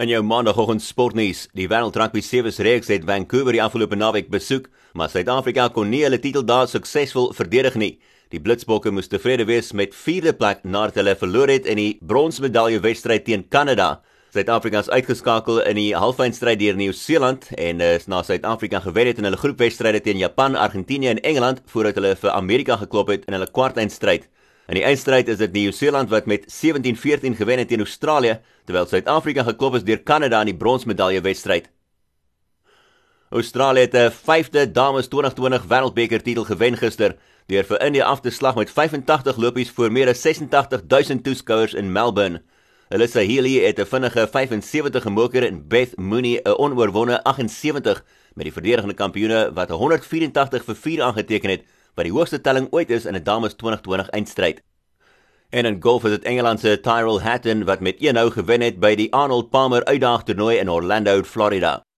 In jou maandagooggend sportnuus, die Wêreld Rugby Sevens reeks het Vancouver die afgelope naweek besoek, maar Suid-Afrika kon nie hulle titel daar suksesvol verdedig nie. Die Blitsbokke moes tevrede wees met vierde plek nadat hulle verloor het in die bronsmedalje wedstryd teen Kanada. Suid-Afrika is uitgeskakel in die halfeindstryd deur Nieu-Seeland en is na Suid-Afrika gewen het in hulle groepwedstryde teen Japan, Argentinië en Engeland voordat hulle vir Amerika geklop het in hulle kwartfinalestryd. In die eindstryd is dit Nieu-Seeland wat met 17-14 gewen het teen Australië, terwyl Suid-Afrika geklop is deur Kanada in die bronsmedalje wedstryd. Australië het 'n 5de dames 2020 wêreldbeker titel gewen gister deur vir India af te slag met 85 lopies voor meer as 86000 toeskouers in Melbourne. Alyssa Healy het 'n vinnige 75 gemoker en Beth Mooney 'n onoorwonde 78 met die verdedigende kampioene wat 184 vir 4 aangeteken het wat die hoogste telling ooit is in 'n dames 2020 eindstryd. En in golf het dit Engeland se Tyrell Hatton wat met 1-0 gewen het by die Arnold Palmer uitdaag toernooi in Orlando, Florida.